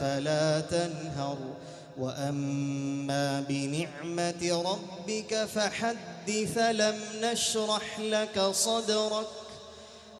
فلا تنهر. وأما بنعمة ربك فحدث لم نشرح لك صدرك.